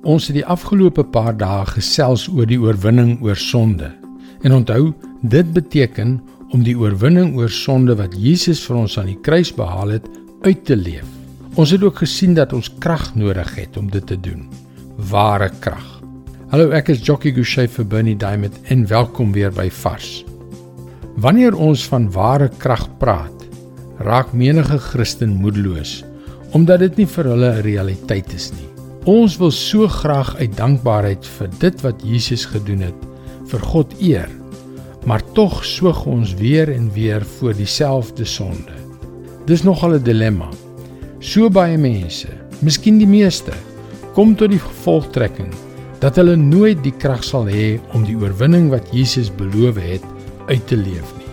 Ons het die afgelope paar dae gesels oor die oorwinning oor sonde. En onthou, dit beteken om die oorwinning oor sonde wat Jesus vir ons aan die kruis behaal het, uit te leef. Ons het ook gesien dat ons krag nodig het om dit te doen. Ware krag. Hallo, ek is Jockey Gouchee vir Bernie Diamond en welkom weer by Vars. Wanneer ons van ware krag praat, raak menige Christen moedeloos omdat dit nie vir hulle 'n realiteit is nie. Ons wil so graag uit dankbaarheid vir dit wat Jesus gedoen het, vir God eer. Maar tog soog ons weer en weer voor dieselfde sonde. Dis nogal 'n dilemma. So baie mense, miskien die meeste, kom tot die gevolgtrekking dat hulle nooit die krag sal hê om die oorwinning wat Jesus beloof het uit te leef nie.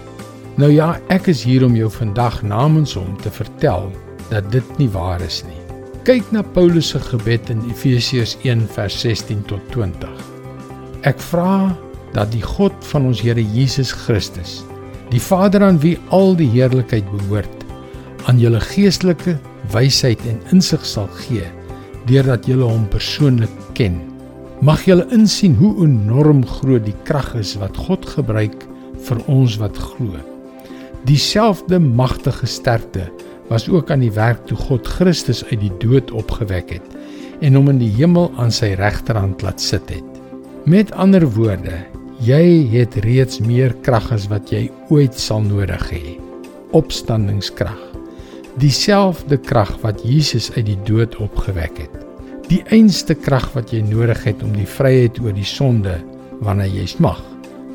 Nou ja, ek is hier om jou vandag namens hom te vertel dat dit nie waar is nie kyk na Paulus se gebed in Efesiërs 1 vers 16 tot 20. Ek vra dat die God van ons Here Jesus Christus, die Vader aan wie al die heerlikheid behoort, aan julle geestelike wysheid en insig sal gee deurdat julle hom persoonlik ken. Mag julle insien hoe enorm groot die krag is wat God gebruik vir ons wat glo. Dieselfde magtige sterkte was ook aan die werk toe God Christus uit die dood opgewek het en hom in die hemel aan sy regterhand laat sit het. Met ander woorde, jy het reeds meer krag as wat jy ooit sal nodig hê. Opstandingskrag. Dieselfde krag wat Jesus uit die dood opgewek het. Die einste krag wat jy nodig het om die vryheid oor die sonde wanneer jy smag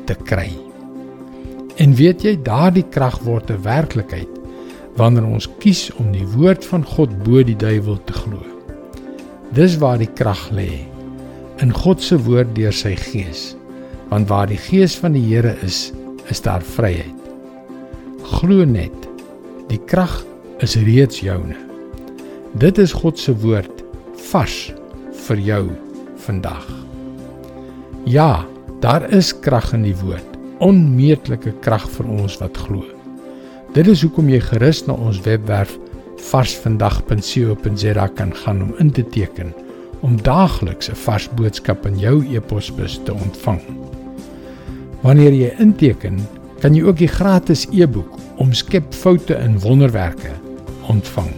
te kry. En weet jy daardie krag word 'n werklikheid wanneer ons kies om die woord van God bo die duiwel te glo. Dis waar die krag lê in God se woord deur sy gees. Want waar die gees van die Here is, is daar vryheid. Glo net. Die krag is reeds joune. Dit is God se woord vars vir jou vandag. Ja, daar is krag in die woord. Onmeetlike krag vir ons wat glo. Dit is hoekom jy gerus na ons webwerf varsvandag.co.za kan gaan om in te teken om daagliks 'n vars boodskap in jou e-posbus te ontvang. Wanneer jy inteken, kan jy ook die gratis e-boek Omskep foute in wonderwerke ontvang.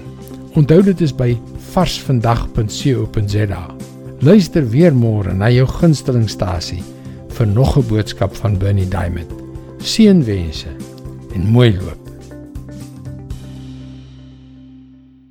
Onthou dit is by varsvandag.co.za. Luister weer môre na jou gunstelingstasie vir nog 'n boodskap van Bernie Diamond. Seënwense en mooi loop.